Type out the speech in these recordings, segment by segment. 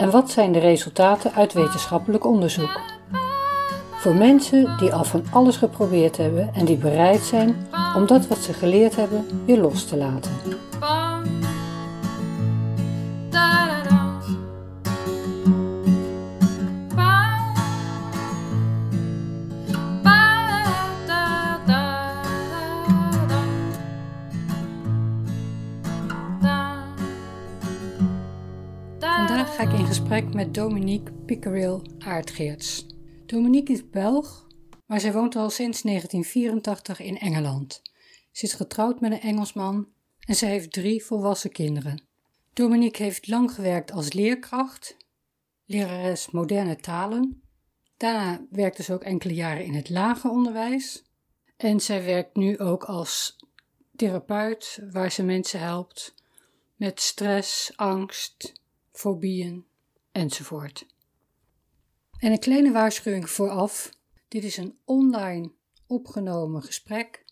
en wat zijn de resultaten uit wetenschappelijk onderzoek? Voor mensen die al van alles geprobeerd hebben en die bereid zijn om dat wat ze geleerd hebben weer los te laten. Ga ik in gesprek met Dominique Pickerel Aardgeerts. Dominique is Belg, maar zij woont al sinds 1984 in Engeland. Ze is getrouwd met een Engelsman en ze heeft drie volwassen kinderen. Dominique heeft lang gewerkt als leerkracht, lerares moderne talen. Daarna werkte ze ook enkele jaren in het lager onderwijs. En zij werkt nu ook als therapeut, waar ze mensen helpt met stress, angst, fobieën enzovoort. En een kleine waarschuwing vooraf: dit is een online opgenomen gesprek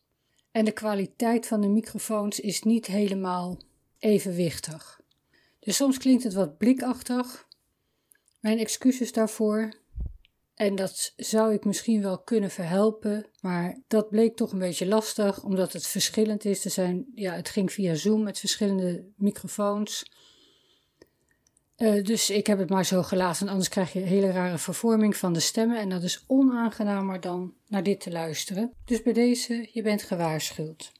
en de kwaliteit van de microfoons is niet helemaal evenwichtig. Dus soms klinkt het wat blikachtig. Mijn excuses daarvoor. En dat zou ik misschien wel kunnen verhelpen, maar dat bleek toch een beetje lastig, omdat het verschillend is. Er zijn, ja, het ging via Zoom met verschillende microfoons. Uh, dus ik heb het maar zo gelaten, anders krijg je een hele rare vervorming van de stemmen en dat is onaangenamer dan naar dit te luisteren. Dus bij deze, je bent gewaarschuwd.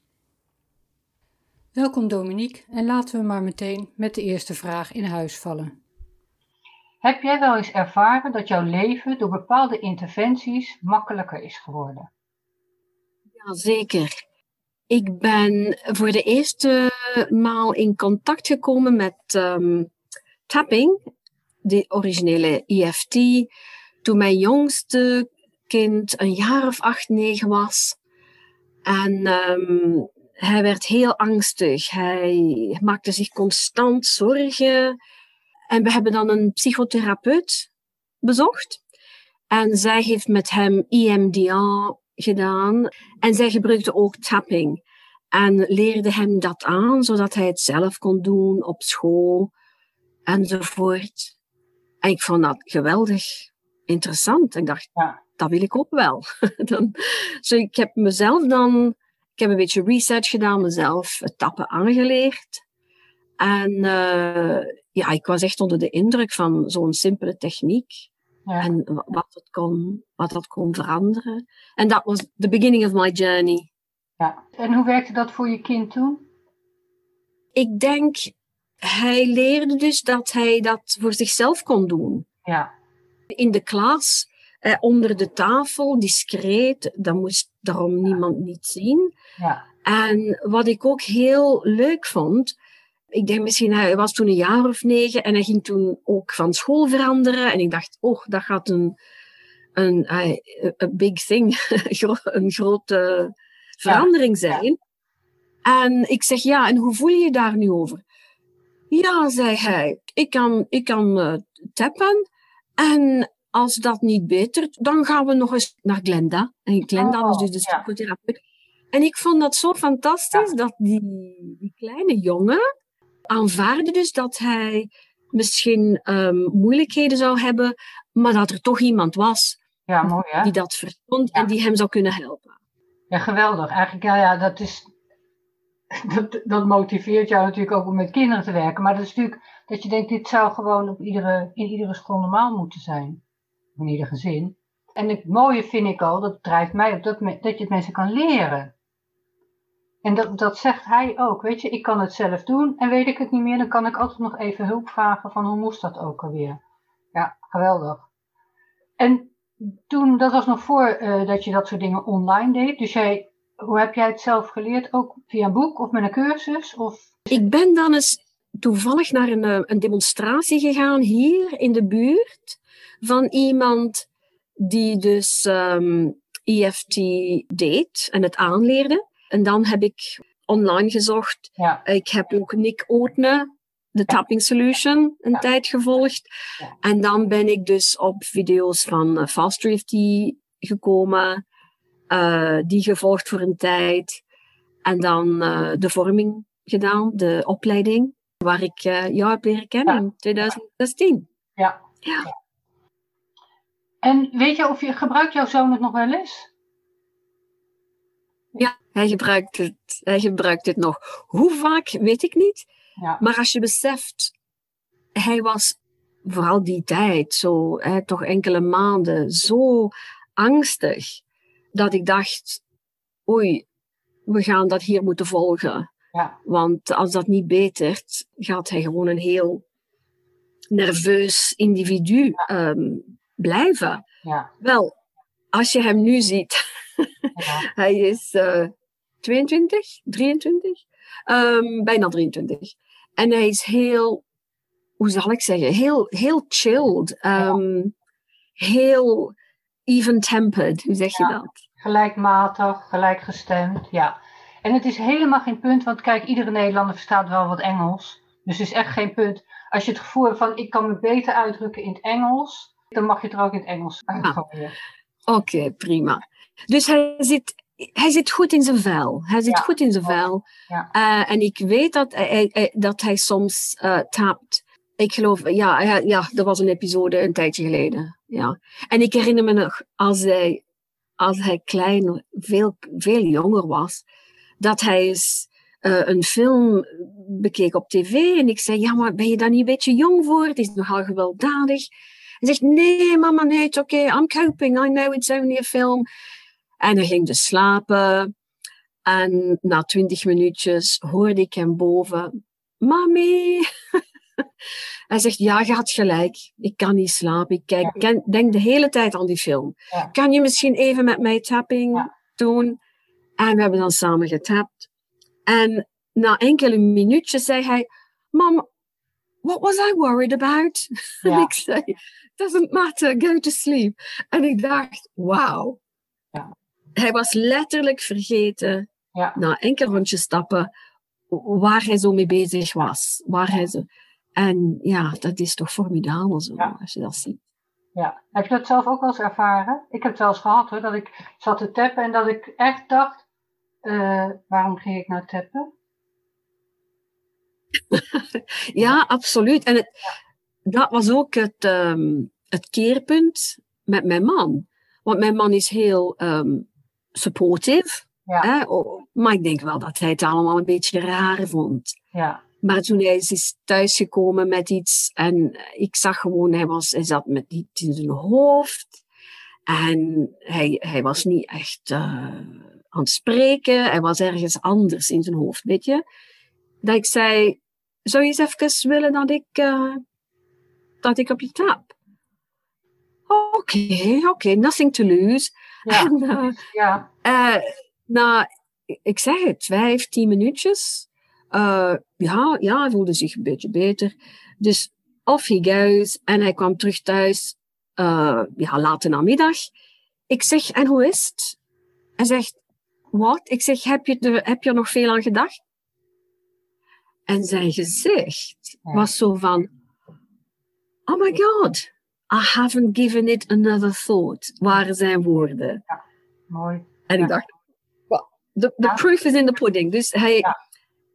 Welkom Dominique en laten we maar meteen met de eerste vraag in huis vallen. Heb jij wel eens ervaren dat jouw leven door bepaalde interventies makkelijker is geworden? Ja, zeker. Ik ben voor de eerste maal in contact gekomen met um, tapping, de originele EFT, toen mijn jongste kind een jaar of acht, negen was. En um, hij werd heel angstig. Hij maakte zich constant zorgen. En we hebben dan een psychotherapeut bezocht. En zij heeft met hem EMDR gedaan. En zij gebruikte ook tapping. En leerde hem dat aan, zodat hij het zelf kon doen op school enzovoort. En ik vond dat geweldig interessant. Ik dacht, ja. dat wil ik ook wel. dan, dus ik heb mezelf dan, ik heb een beetje research gedaan, mezelf tappen aangeleerd. En uh, ja, ik was echt onder de indruk van zo'n simpele techniek. Ja. En wat het, kon, wat dat kon veranderen. En dat was the beginning of my journey. Ja. En hoe werkte dat voor je kind toen? Ik denk hij leerde dus dat hij dat voor zichzelf kon doen. Ja. In de klas, eh, onder de tafel, discreet, dat moest daarom niemand niet zien. Ja. En wat ik ook heel leuk vond, ik denk misschien, hij was toen een jaar of negen en hij ging toen ook van school veranderen. En ik dacht, oh, dat gaat een, een, een big thing, een grote verandering zijn. En ik zeg, ja, en hoe voel je je daar nu over? Ja, zei hij, ik kan, ik kan uh, tappen. En als dat niet betert, dan gaan we nog eens naar Glenda. En Glenda was dus de psychotherapeut. En ik vond dat zo fantastisch dat die, die kleine jongen aanvaarde dus dat hij misschien um, moeilijkheden zou hebben, maar dat er toch iemand was ja, mooi, hè? die dat verstond en die hem zou kunnen helpen. Ja, geweldig. Eigenlijk, ja, ja dat is dat, dat motiveert jou natuurlijk ook om met kinderen te werken. Maar dat is natuurlijk dat je denkt, dit zou gewoon op iedere, in iedere school normaal moeten zijn. In ieder gezin. En het mooie vind ik al, dat drijft mij op, dat, dat je het mensen kan leren. En dat, dat zegt hij ook, weet je, ik kan het zelf doen en weet ik het niet meer, dan kan ik altijd nog even hulp vragen van hoe moest dat ook alweer. Ja, geweldig. En toen, dat was nog voor uh, dat je dat soort dingen online deed, dus jij hoe heb jij het zelf geleerd? Ook via een boek of met een cursus? Of... Ik ben dan eens toevallig naar een, eh, een demonstratie gegaan hier in de buurt van iemand die dus um, ehm, EFT deed en het aanleerde. En dan heb ik online gezocht. Ja. Ik heb ook Nick Ootne, de Tapping Solution, een tijd gevolgd. En dan ben ik dus op video's van uh, Fast EFT gekomen. Uh, die gevolgd voor een tijd. En dan uh, de vorming gedaan, de opleiding, waar ik uh, jou heb leren kennen in 2016. Ja. ja. En weet je of je gebruikt jouw zoon het nog wel eens? Ja, hij gebruikt het, hij gebruikt het nog. Hoe vaak, weet ik niet. Ja. Maar als je beseft, hij was vooral die tijd, zo, hè, toch enkele maanden, zo angstig, dat ik dacht, oei, we gaan dat hier moeten volgen. Ja. Want als dat niet betert, gaat hij gewoon een heel nerveus individu um, blijven. Ja. Wel, als je hem nu ziet, hij is uh, 22, 23, um, bijna 23. En hij is heel, hoe zal ik zeggen, heel, heel chilled. Um, heel even-tempered, hoe zeg je Ja. dat? Gelijkmatig, gelijkgestemd, ja. En het is helemaal geen punt, want kijk, iedere Nederlander verstaat wel wat Engels. Dus het is echt geen punt. Als je het gevoel hebt van, ik kan me beter uitdrukken in het Engels, dan mag je het er ook in het Engels uitgooien. Oké, prima. Dus hij zit, hij zit goed in zijn vel. Hij zit Ja. goed in zijn vel. Ja. Eh, en ik weet dat hij, hij- dat hij soms eh, tapt. Ik geloof, ja, ja, er was een episode een tijdje geleden. Ja. En ik herinner me nog, als hij, als hij klein, veel, veel jonger was, dat hij eens eh, een film bekeek op tv. En ik zei, ja, maar ben je daar niet een beetje jong voor? Het is nogal gewelddadig. Hij zegt, nee, mama, nee, it's okay. I'm coping. I know it's only a film. En hij ging dus slapen. En na twintig minuutjes hoorde ik hem boven. Mami. hij zegt, ja, je had gelijk. Ik kan niet slapen. Ik kijk, ken- denk de hele tijd aan die film. Ja. Kan je misschien even met mij tapping Ja. doen? En we hebben dan samen getapt. En na enkele minuutjes zei hij, Mom, what was I worried about? En ik zei, doesn't matter, go to sleep. En ik dacht, wauw. Hij was letterlijk vergeten, na enkele rondjes stappen, waar hij zo mee bezig was. Waar hij zo... En ja, dat is toch formidabel zo, Ja. als je dat ziet. Ja. Heb je dat zelf ook wel eens ervaren? Ik heb het wel eens gehad hoor, dat ik zat te tappen en dat ik echt dacht, eh, waarom ging ik nou tappen? Ja, absoluut. En het, dat was ook het, ehm, het keerpunt met mijn man. Want mijn man is heel ehm, supportive. Ja. Hè? Maar ik denk wel dat hij het allemaal een beetje raar vond. Ja. Maar toen hij is thuisgekomen met iets en ik zag gewoon, hij, was, hij zat met iets in zijn hoofd. En hij, hij was niet echt eh, aan het spreken. Hij was ergens anders in zijn hoofd, weet je. Dat ik zei, zou je eens even willen dat ik, eh, dat ik op je tap? Oké, oké, nothing to lose. Ja. En, eh, Ja. na, ik zeg het, vijf, tien minuutjes. Eh, ja, ja, hij voelde zich een beetje beter. Dus off he goes. En hij kwam terug thuis, eh, ja, late namiddag. Ik zeg, en hoe is het? Hij zegt, wat? Ik zeg, heb je, er, heb je er nog veel aan gedacht? En zijn gezicht Ja. was zo van, oh my god, I haven't given it another thought, waren zijn woorden. Mooi. En Ja. ik dacht, well, the, the Ja. proof is in the pudding. Dus hij, Ja.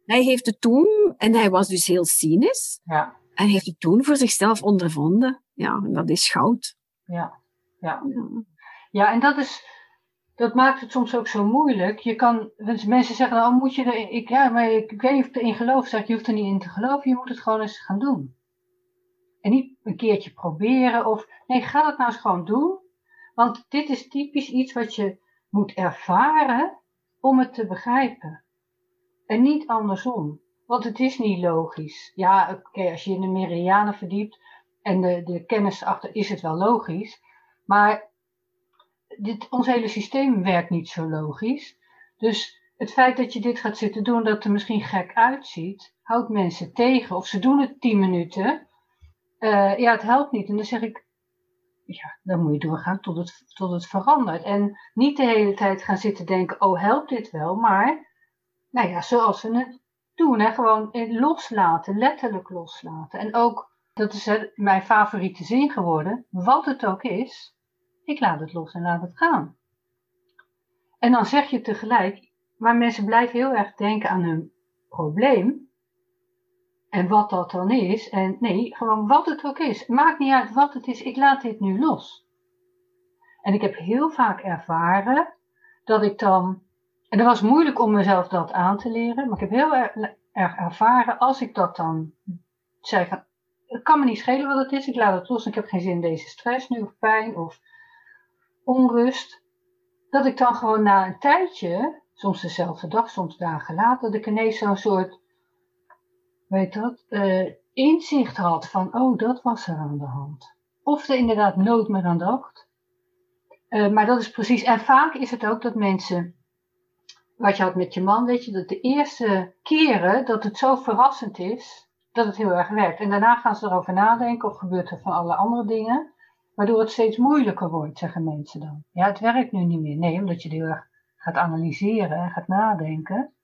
Hij heeft het toen, en hij was dus heel cynisch, Ja. en heeft het toen voor zichzelf ondervonden. Ja, en dat is goud. Ja. Ja. Ja. Ja, en dat is, dat maakt het soms ook zo moeilijk. Je kan, mensen zeggen, oh moet je er, ik, ja, maar ik, ik weet niet of ik erin geloof. Zeg, je hoeft er niet in te geloven, je moet het gewoon eens gaan doen. En niet een keertje proberen of, nee, ga dat nou eens gewoon doen. Want dit is typisch iets wat je moet ervaren om het te begrijpen. En niet andersom. Want het is niet logisch. Ja, oké, als je in de meridianen verdiept en de, de kennis achter is het wel logisch. Maar dit, ons hele systeem werkt niet zo logisch. Dus het feit dat je dit gaat zitten doen, dat er misschien gek uitziet, houdt mensen tegen. Of ze doen het tien minuten. Eh, ja, het helpt niet. En dan zeg ik, ja, dan moet je doorgaan tot het, tot het verandert. En niet de hele tijd gaan zitten denken, oh helpt dit wel, maar nou ja, zoals we het doen, hè, gewoon loslaten, letterlijk loslaten. En ook, dat is mijn favoriete zin geworden, wat het ook is, ik laat het los en laat het gaan. En dan zeg je tegelijk, maar mensen blijven heel erg denken aan hun probleem. En wat dat dan is. En nee, gewoon wat het ook is. Maakt niet uit wat het is. Ik laat dit nu los. En ik heb heel vaak ervaren dat ik dan. En het was moeilijk om mezelf dat aan te leren. Maar ik heb heel erg, ervaren als ik dat dan zei van. Het kan me niet schelen wat het is. Ik laat het los. Ik heb geen zin in deze stress nu of pijn of onrust. Dat ik dan gewoon na een tijdje, soms dezelfde dag, soms dagen later, dat ik ineens zo'n soort weet dat, uh, inzicht had van, oh, dat was er aan de hand. Of er inderdaad nood meer aan dacht. Uh, maar dat is precies, en vaak is het ook dat mensen, wat je had met je man, weet je, dat de eerste keren dat het zo verrassend is, dat het heel erg werkt. En daarna gaan ze erover nadenken of gebeurt er van alle andere dingen, waardoor het steeds moeilijker wordt, zeggen mensen dan. Ja, het werkt nu niet meer. Nee, omdat je heel erg gaat analyseren en gaat nadenken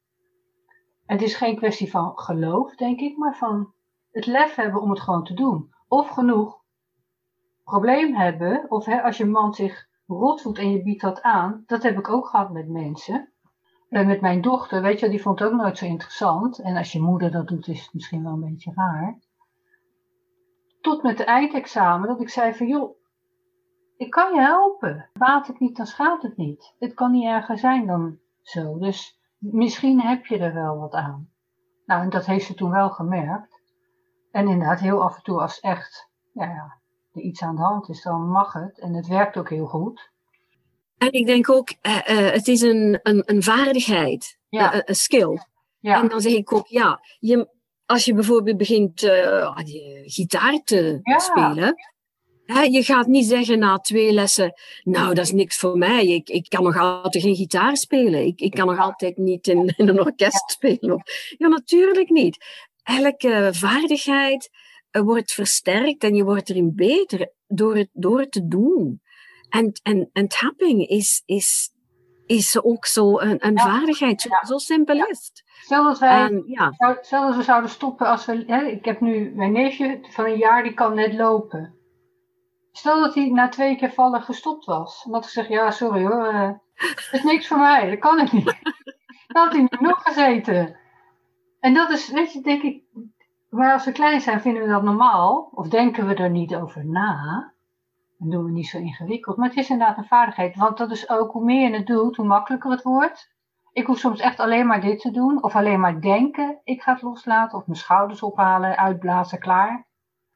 het is geen kwestie van geloof, denk ik, maar van het lef hebben om het gewoon te doen. Of genoeg probleem hebben, of als je man zich rot voelt en je biedt dat aan, dat heb ik ook gehad met mensen. Met mijn dochter, weet je, die vond het ook nooit zo interessant. En als je moeder dat doet, is het misschien wel een beetje raar. Tot met de eindexamen, dat ik zei van, joh, ik kan je helpen. Baat het niet, dan schaadt het niet. Het kan niet erger zijn dan zo. Dus misschien heb je er wel wat aan. Nou, en dat heeft ze toen wel gemerkt. En inderdaad, heel af en toe als echt ja, er iets aan de hand is, dan mag het. En het werkt ook heel goed. En ik denk ook, uh, uh, het is een, een, een vaardigheid, ja. uh, een skill. Ja. En dan zeg ik ook, ja, je, als je bijvoorbeeld begint gitaar te ja. spelen, je gaat niet zeggen na twee lessen, nou, dat is niks voor mij. Ik, ik kan nog altijd geen gitaar spelen. Ik, ik kan nog altijd niet in, in een orkest spelen. Ja, natuurlijk niet. Elke vaardigheid eh, wordt versterkt en je wordt erin beter door het, door het te doen. En, en, en tapping is, is, is ook zo een, een vaardigheid. Zo simpel is het. Stel dat wij, ja. stel dat we zouden stoppen als we, hè, ik heb nu mijn neefje van een jaar, die kan net lopen. Stel dat hij na twee keer vallen gestopt was. En dat ik zeg, ja, sorry hoor, uh, dat is niks voor mij, dat kan ik niet. Dan had hij nu nog gezeten. En dat is, weet je, denk ik, maar als we klein zijn vinden we dat normaal. Of denken we er niet over na. Dan doen we niet zo ingewikkeld. Maar het is inderdaad een vaardigheid. Want dat is ook, hoe meer je het doet, hoe makkelijker het wordt. Ik hoef soms echt alleen maar dit te doen. Of alleen maar denken, ik ga het loslaten. Of mijn schouders ophalen, uitblazen, klaar.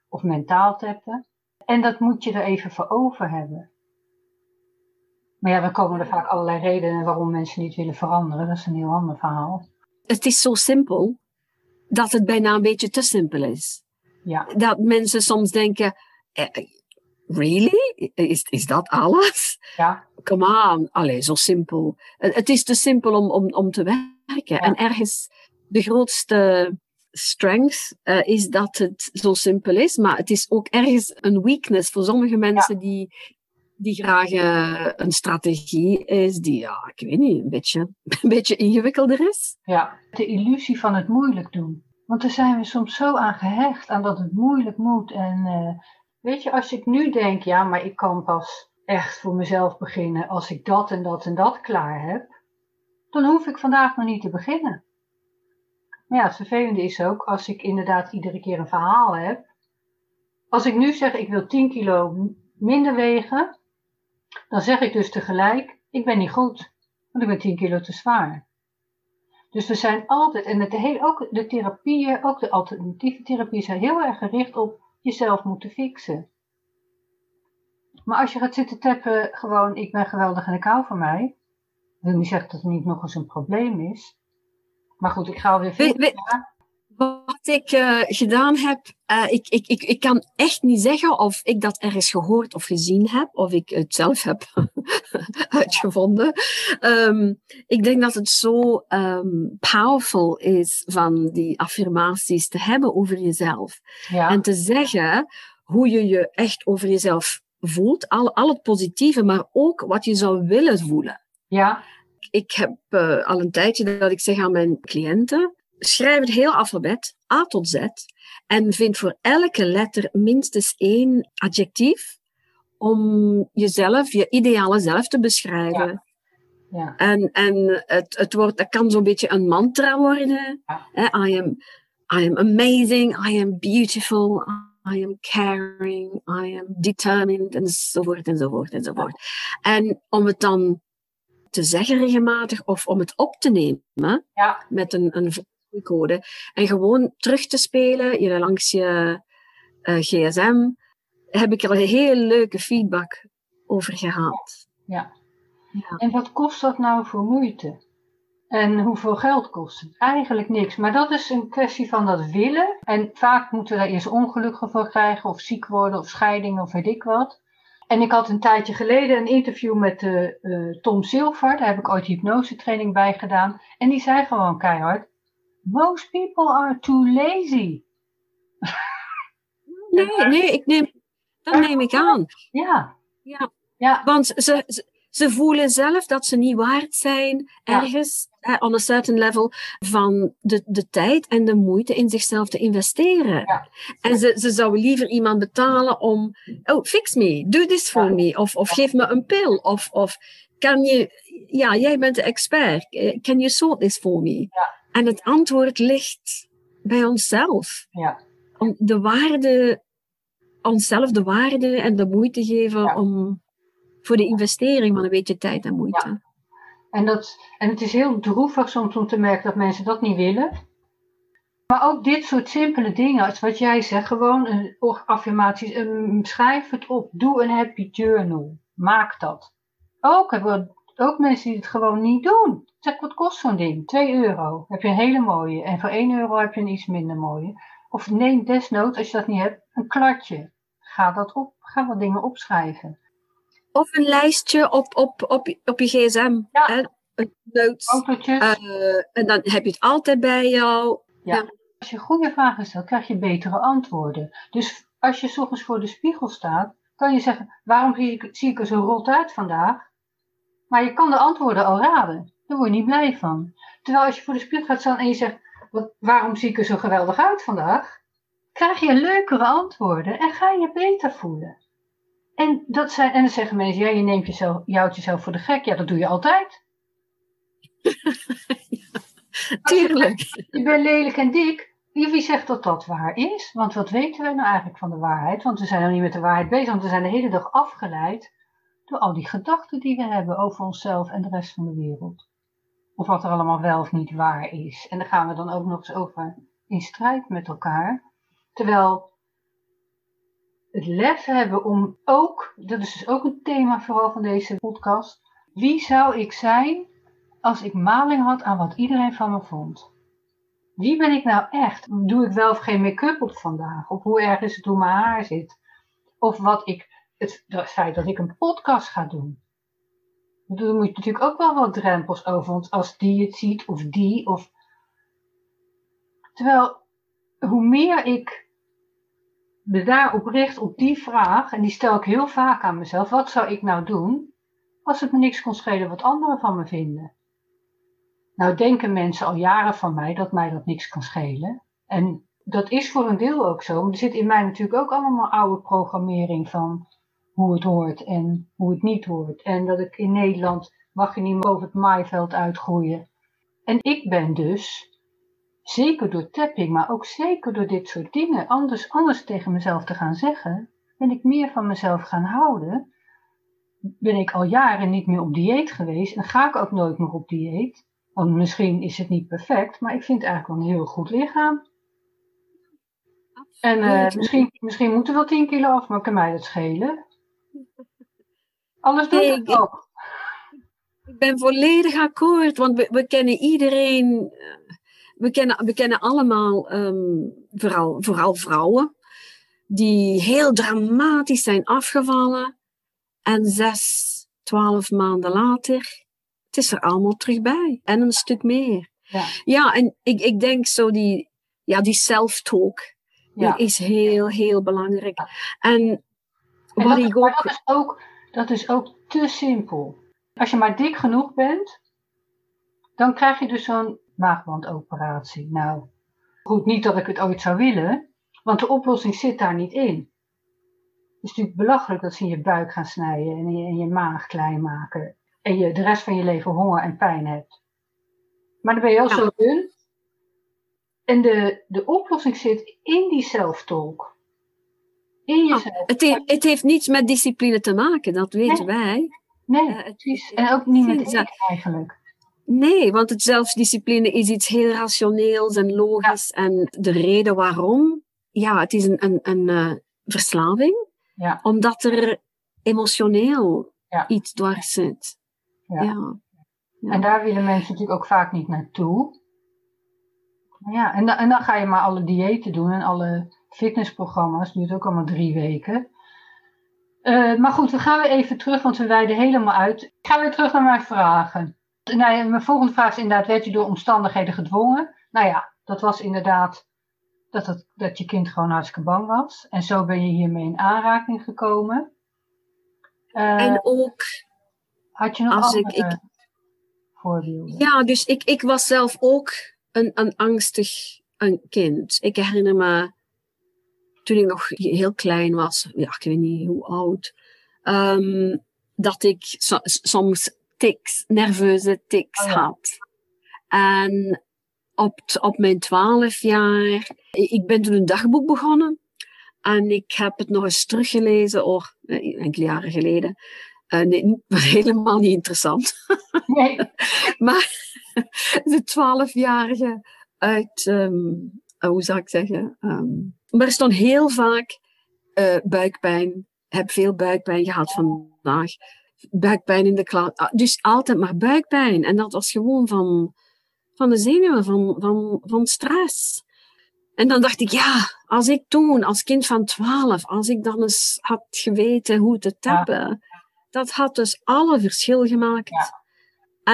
Of mentaal tappen. En dat moet je er even voor over hebben. Maar ja, dan komen er vaak allerlei redenen waarom mensen niet willen veranderen. Dat is een heel ander verhaal. Het is zo simpel dat het bijna een beetje te simpel is. Ja. Dat mensen soms denken, eh, really? Is, is dat alles? Ja. Come on, allee, zo simpel. Het is te simpel om, om, om te werken. En ergens de grootste strength uh, is dat het zo simpel is, maar het is ook ergens een weakness voor sommige mensen die, die graag uh, een strategie is die, ja, ik weet niet, een beetje, een beetje ingewikkelder is. Ja, de illusie van het moeilijk doen. Want daar zijn we soms zo aan gehecht, aan dat het moeilijk moet. En uh, weet je, als ik nu denk, ja, maar ik kan pas echt voor mezelf beginnen als ik dat en dat en dat klaar heb, dan hoef ik vandaag nog niet te beginnen. Maar ja, het vervelende is ook, als ik inderdaad iedere keer een verhaal heb. Als ik nu zeg, ik wil 10 kilo minder wegen, dan zeg ik dus tegelijk, ik ben niet goed, want ik ben 10 kilo te zwaar. Dus we zijn altijd, en de hele, ook de therapieën, ook de alternatieve therapieën zijn heel erg gericht op jezelf moeten fixen. Maar als je gaat zitten tappen, gewoon, ik ben geweldig en ik hou van mij, wil niet zeggen dat het niet nog eens een probleem is. Maar goed, ik ga alweer verder. Wat ik uh, gedaan heb, uh, ik, ik, ik, ik kan echt niet zeggen of ik dat ergens gehoord of gezien heb, of ik het zelf heb uitgevonden. Um, ik denk dat het zo um, powerful is van die affirmaties te hebben over jezelf. Ja. En te zeggen hoe je je echt over jezelf voelt, al, al het positieve, maar ook wat je zou willen voelen. Ja. Ik heb uh, al een tijdje dat ik zeg aan mijn cliënten, schrijf het heel alfabet, A tot Z, en vind voor elke letter minstens één adjectief om jezelf, je ideale zelf te beschrijven. Ja. Ja. En, en het, het, wordt, het kan zo'n beetje een mantra worden. Ja. I, am, I am amazing, I am beautiful, I am caring, I am determined, enzovoort, enzovoort, enzovoort. En om het dan te zeggen regelmatig of om het op te nemen Ja. met een, een code en gewoon terug te spelen je langs je eh, gsm, heb ik er een heel leuke feedback over gehad. Ja. Ja. En wat kost dat nou voor moeite? En hoeveel geld kost het? Eigenlijk niks. Maar dat is een kwestie van dat willen. En vaak moeten we daar eerst ongelukken voor krijgen, of ziek worden, of scheiding, of weet ik wat. En ik had een tijdje geleden een interview met eh, eh, Tom Silver. Daar heb ik ooit hypnose training bij gedaan. En die zei gewoon keihard: Most people are too lazy. Nee, nee, ik neem, dat neem ik aan. Ja, Ja, ja, want ze, ze, ze voelen zelf dat ze niet waard zijn ergens, on a certain level, van de, de tijd en de moeite in zichzelf te investeren. Ja. En ze, ze zouden liever iemand betalen om, oh, fix me, do this for Ja. me, of, of geef me een pil, of, of kan je, ja, jij bent de expert, eh, can you sort this for me? Ja. En het antwoord ligt bij onszelf. ja, Om de waarde, onszelf de waarde en de moeite geven Ja. om, voor de investering van een beetje tijd en moeite. En, dat, en het is heel droevig soms om te merken dat mensen dat niet willen. Maar ook dit soort simpele dingen, als wat jij zegt, gewoon een, affirmaties, een, schrijf het op, doe een happy journal, maak dat. Ook ook mensen die het gewoon niet doen. Zeg, wat kost zo'n ding? 2 euro. Heb je een hele mooie. En voor 1 euro heb je een iets minder mooie. Of neem desnoods, als je dat niet hebt, een kladje. Ga dat op, ga wat dingen opschrijven. Of een lijstje op, op, op, op je gsm. Ja. Hè? Een notes. Eh, en dan heb je het altijd bij jou. Als je goede vragen stelt, krijg je betere antwoorden. Dus als je 's ochtends voor de spiegel staat, kan je zeggen: Waarom zie ik, zie ik er zo rot uit vandaag? Maar je kan de antwoorden al raden. Daar word je niet blij van. Terwijl als je voor de spiegel gaat staan en je zegt: wat, Waarom zie ik er zo geweldig uit vandaag? Krijg je leukere antwoorden en ga je beter voelen. En, dat zijn, en dan zeggen mensen: Ja, je neemt jezelf, je houdt jezelf voor de gek. Ja, dat doe je altijd. Tuurlijk. Je bent lelijk en dik. Wie wie zegt dat dat waar is? Want wat weten we nou eigenlijk van de waarheid? Want we zijn nog niet met de waarheid bezig, want we zijn de hele dag afgeleid door al die gedachten die we hebben over onszelf en de rest van de wereld. Of wat er allemaal wel of niet waar is. En daar gaan we dan ook nog eens over in strijd met elkaar. Terwijl het lef hebben om ook, dat is dus ook een thema vooral van deze podcast. Wie zou ik zijn als ik maling had aan wat iedereen van me vond? Wie ben ik nou echt? Doe ik wel of geen make-up op vandaag? Of hoe erg is het hoe mijn haar zit? Of wat ik, het, feit dat ik een podcast ga doen. Daar moet je natuurlijk ook wel wat drempels over. Want als die het ziet, of die, of... Terwijl, hoe meer ik me daarop richt, op die vraag, en die stel ik heel vaak aan mezelf, wat zou ik nou doen als het me niks kon schelen wat anderen van me vinden? Nou denken mensen al jaren van mij dat mij dat niks kan schelen. En dat is voor een deel ook zo. Maar er zit in mij natuurlijk ook allemaal oude programmering van hoe het hoort en hoe het niet hoort. En dat ik in Nederland mag je niet boven het maaiveld uitgroeien. En ik ben dus, zeker door tapping, maar ook zeker door dit soort dingen, anders, anders tegen mezelf te gaan zeggen, ben ik meer van mezelf gaan houden. Ben ik al jaren niet meer op dieet geweest en ga ik ook nooit meer op dieet. Want misschien is het niet perfect, maar ik vind het eigenlijk wel een heel goed lichaam. En uh, misschien, misschien moeten we wel 10 kilo af, maar kan mij dat schelen? Alles doet Nee, het ik- ook. Ik ben volledig akkoord, want we, we kennen iedereen, eh, we kennen, we kennen allemaal, ehm, vooral, vooral vrouwen, die heel dramatisch zijn afgevallen en zes, twaalf maanden later, het is er allemaal terug bij en een stuk meer. Ja. Ja, en ik, ik denk zo die, ja, die self-talk, Ja. is heel, heel belangrijk. En Wat dat, is ook, dat is ook te simpel. Als je maar dik genoeg bent, dan krijg je dus zo'n maagbandoperatie. Nou, goed, niet dat ik het ooit zou willen, want de oplossing zit daar niet in. Het is natuurlijk belachelijk dat ze in je buik gaan snijden en je, in je maag klein maken. En je de rest van je leven honger en pijn hebt. Maar dan ben je al Ja. zo dun. En de, de oplossing zit in die zelftolk. In jezelf. Het heeft, het heeft niets met discipline te maken, dat weten wij. Nee, het- precies. En ook niet met eten eigenlijk. Nee, want het zelfdiscipline is iets heel rationeels en logisch. En de reden waarom, ja, het is een, een, een eh, verslaving, Ja, omdat er emotioneel Ja. iets dwars zit. Ja. En daar willen mensen natuurlijk ook vaak niet naartoe. Ja, en, en dan ga je maar alle diëten doen en alle fitnessprogramma's. duurt ook allemaal drie weken. Eh, maar goed, we gaan weer even terug, want we wijden helemaal uit. Ik ga weer terug naar mijn vragen. Nou ja, mijn volgende vraag is inderdaad, werd je door omstandigheden gedwongen? Nou ja, dat was inderdaad dat, het, dat je kind gewoon hartstikke bang was. En zo ben je hiermee in aanraking gekomen. Eh, En ook, had je nog als ik- andere voorbeelden? ja, dus ik, ik was zelf ook een, een angstig een kind. Ik herinner me, toen ik nog heel klein was, ja, ik weet niet hoe oud, ehm, dat ik so- soms tics, nerveuze tics Oh ja. had. En op, op mijn twaalf jaar, ik ben toen een dagboek begonnen. En ik heb het nog eens teruggelezen, oh, eh, enkele jaren geleden. Eh, nee, helemaal niet interessant. Nee, Maar de twaalfjarige uit, ehm, eh, hoe zou ik zeggen? ehm, maar er stond heel vaak eh, buikpijn. Heb veel buikpijn gehad vandaag. Buikpijn in de klas. Ah, Dus altijd maar buikpijn. En dat was gewoon van, van de zenuwen, van, van, van stress. En dan dacht ik, ja, als ik toen, als kind van twaalf, als ik dan eens had geweten hoe te tappen, dat had dus alle verschil gemaakt. Ja.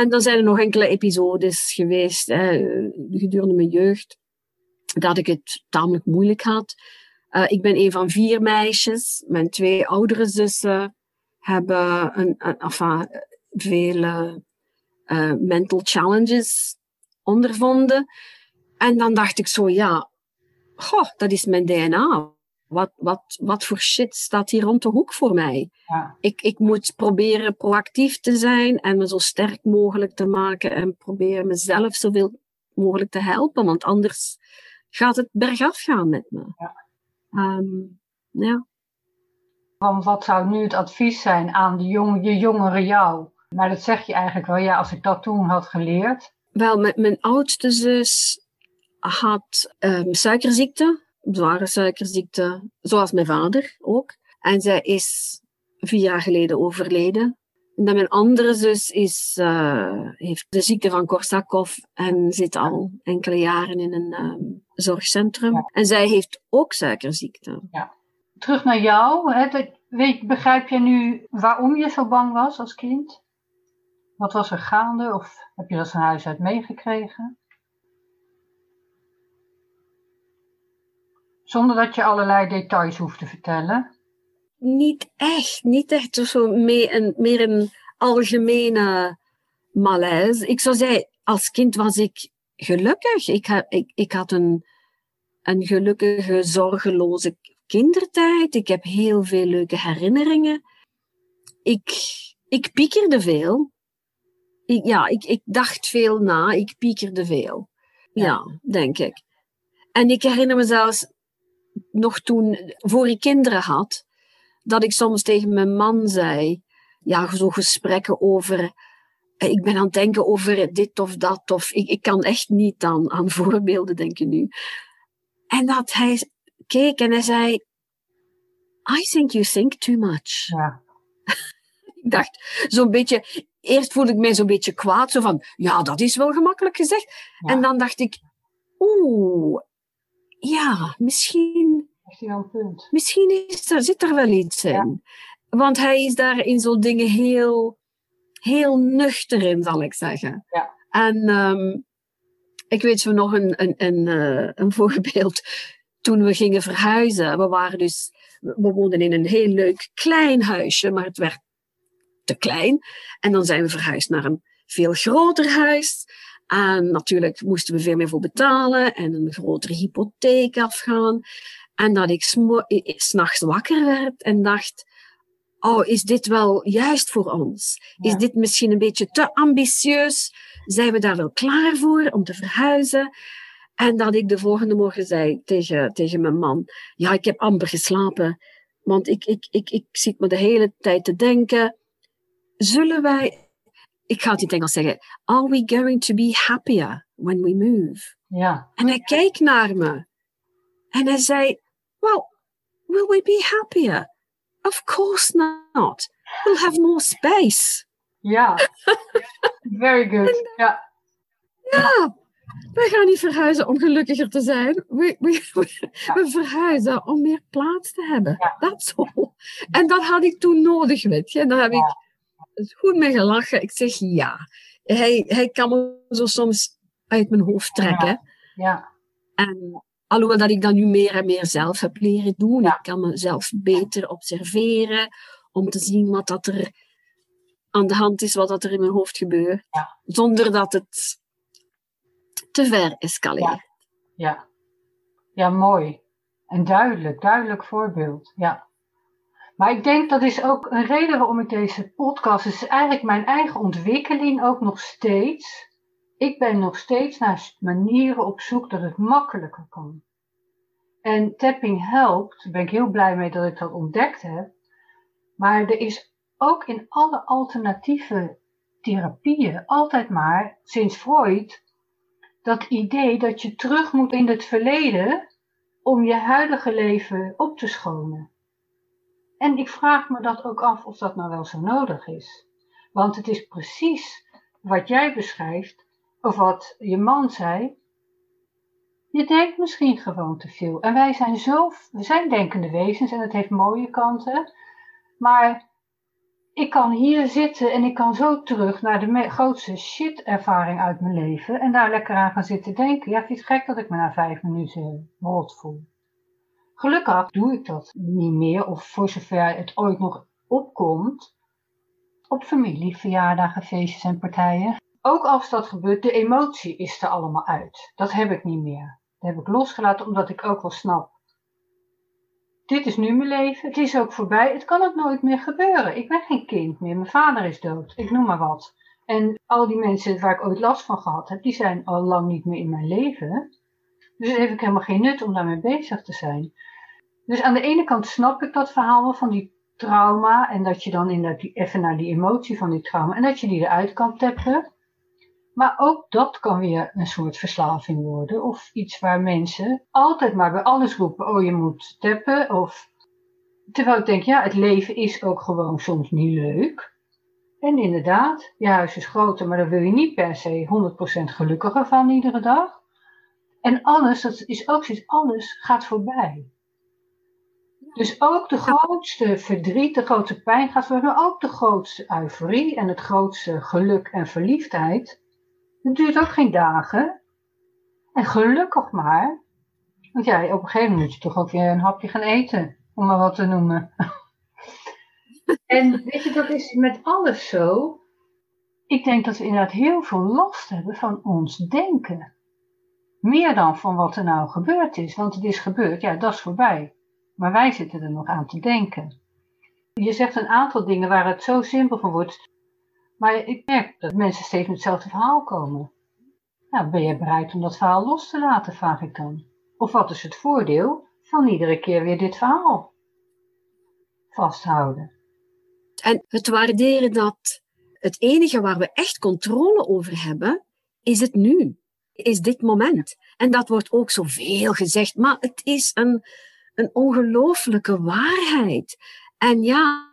En dan zijn er nog enkele episodes geweest hè, gedurende mijn jeugd dat ik het tamelijk moeilijk had. Eh, ik ben een van vier meisjes. Mijn twee oudere zussen hebben een, een, enfin, vele eh, mental challenges ondervonden. En dan dacht ik zo, ja, goh, dat is mijn DNA. Wat, wat, wat voor shit staat hier rond de hoek voor mij? ja, ik, ik moet proberen proactief te zijn en me zo sterk mogelijk te maken en proberen mezelf zoveel mogelijk te helpen, want anders gaat het bergaf gaan met me. Ja. Ja. van wat zou nu het advies zijn aan de jong, je jongere jou? Maar dat zeg je eigenlijk wel, ja, als ik dat toen had geleerd. Wel, mijn, mijn oudste zus had ehm, suikerziekte, zware suikerziekte, zoals mijn vader ook. En zij is vier jaar geleden overleden. En dan mijn andere zus is, eh, heeft de ziekte van Korsakoff en zit al enkele jaren in een ehm, zorgcentrum. Ja. En zij heeft ook suikerziekte. Terug naar jou. Hè, dat- weet, begrijp je nu waarom je zo bang was als kind? Wat was er gaande? Of heb je dat van huis uit meegekregen? Zonder dat je allerlei details hoeft te vertellen. Niet echt, niet echt zo mee een, meer een algemene malaise. Ik zou zeggen, als kind was ik gelukkig. Ik, ha- ik, ik had een, een gelukkige, zorgeloze kindertijd. Ik heb heel veel leuke herinneringen. Ik, ik piekerde veel. Ik, ja, ik, ik dacht veel na. Ik piekerde veel. Ja. Ja, denk ik. En ik herinner me zelfs nog toen, voor ik kinderen had, dat ik soms tegen mijn man zei, ja, zo gesprekken over, eh, ik ben aan het denken over dit of dat, of ik, ik kan echt niet aan, aan voorbeelden denken nu. En dat hij keek en hij zei, I think you think too much. Ja, Ik dacht, zo'n beetje, eerst voelde ik mij zo'n beetje kwaad, zo van, ja, dat is wel gemakkelijk gezegd. Ja. En dan dacht ik, oeh, ja, misschien heeft hij wel een punt. Misschien is er, zit er wel iets in. Want hij is daar in zo'n dingen heel, heel nuchter in, zal ik zeggen. Ja. En ehm, ik weet zo nog een, een, een, eh, een voorbeeld. toen we gingen verhuizen. We waren dus, we woonden in een heel leuk klein huisje, maar het werd te klein. En dan zijn we verhuisd naar een veel groter huis. En natuurlijk moesten we veel meer voor betalen en een grotere hypotheek afgaan. En dat ik s'nachts wakker werd en dacht, oh, is dit wel juist voor ons? Is dit misschien een beetje te ambitieus? Zijn we daar wel klaar voor om te verhuizen? En dat ik de volgende morgen zei tegen, tegen mijn man, ja, ik heb amper geslapen. Want ik, ik, ik, ik zit me de hele tijd te denken, zullen wij, ik ga het in het Engels zeggen, are we going to be happier when we move? Ja. En hij keek naar me. En hij zei, well, will we be happier? Of course not. We'll have more space. Ja, very good. Ja. Ja, we gaan niet verhuizen om gelukkiger te zijn. We, we, we, verhuizen om meer plaats te hebben. Dat zo. En dat had ik toen nodig, weet je. En daar heb ik goed mee gelachen. Ik zeg ja. Hij, hij kan me zo soms uit mijn hoofd trekken. Ja. En alhoewel dat ik dat nu meer en meer zelf heb leren doen. Ik kan mezelf beter observeren. Om te zien wat dat er aan de hand is, wat dat er in mijn hoofd gebeurt. Zonder dat het te ver escaleert. Ja. ja. Ja, mooi. En duidelijk, duidelijk voorbeeld. Ja. Maar ik denk dat is ook een reden waarom ik deze podcast. Het is eigenlijk mijn eigen ontwikkeling ook nog steeds. Ik ben nog steeds naar manieren op zoek dat het makkelijker kan. En tapping helpt. Daar ben ik heel blij mee dat ik dat ontdekt heb. Maar er is ook in alle alternatieve therapieën altijd maar, sinds Freud, dat idee dat je terug moet in het verleden om je huidige leven op te schonen. En ik vraag me dat ook af of dat nou wel zo nodig is. Want het is precies wat jij beschrijft, of wat je man zei. Je denkt misschien gewoon te veel. En wij zijn zo, we zijn denkende wezens en het heeft mooie kanten. Maar ik kan hier zitten en ik kan zo terug naar de grootste shit-ervaring uit mijn leven. En daar lekker aan gaan zitten denken. Ja, vind je het gek dat ik me na vijf minuten rot voel? Gelukkig doe ik dat niet meer, of voor zover het ooit nog opkomt, op familie, verjaardagen, feestjes en partijen. Ook als dat gebeurt, de emotie is er allemaal uit. Dat heb ik niet meer. Dat heb ik losgelaten omdat ik ook wel snap. Dit is nu mijn leven, het is ook voorbij, het kan ook nooit meer gebeuren. Ik ben geen kind meer, mijn vader is dood, ik noem maar wat. En al die mensen waar ik ooit last van gehad heb, die zijn al lang niet meer in mijn leven. Dus heb ik helemaal geen nut om daarmee bezig te zijn. Dus aan de ene kant snap ik dat verhaal van die trauma en dat je dan inderdaad even naar die emotie van die trauma en dat je die eruit kan tappen. Maar ook dat kan weer een soort verslaving worden of iets waar mensen altijd maar bij alles roepen, oh je moet tappen of terwijl ik denk, ja het leven is ook gewoon soms niet leuk. En inderdaad, je huis is groter, maar daar wil je niet per se 100% gelukkiger van iedere dag. En alles, dat is ook zoiets, alles gaat voorbij. Dus ook de grootste verdriet, de grootste pijn gaat voor maar ook de grootste euforie en het grootste geluk en verliefdheid. Het duurt ook geen dagen. En gelukkig maar. Want ja, op een gegeven moment moet je toch ook weer een hapje gaan eten, om maar wat te noemen. en weet je, dat is met alles zo. Ik denk dat we inderdaad heel veel last hebben van ons denken. Meer dan van wat er nou gebeurd is. Want het is gebeurd, ja, dat is voorbij. Maar wij zitten er nog aan te denken. Je zegt een aantal dingen waar het zo simpel van wordt. Maar ik merk dat mensen steeds met hetzelfde verhaal komen. Nou, ben je bereid om dat verhaal los te laten, vraag ik dan. Of wat is het voordeel van iedere keer weer dit verhaal vasthouden? En het waarderen dat het enige waar we echt controle over hebben, is het nu. Is dit moment. En dat wordt ook zoveel gezegd, maar het is een, een ongelooflijke waarheid. En ja,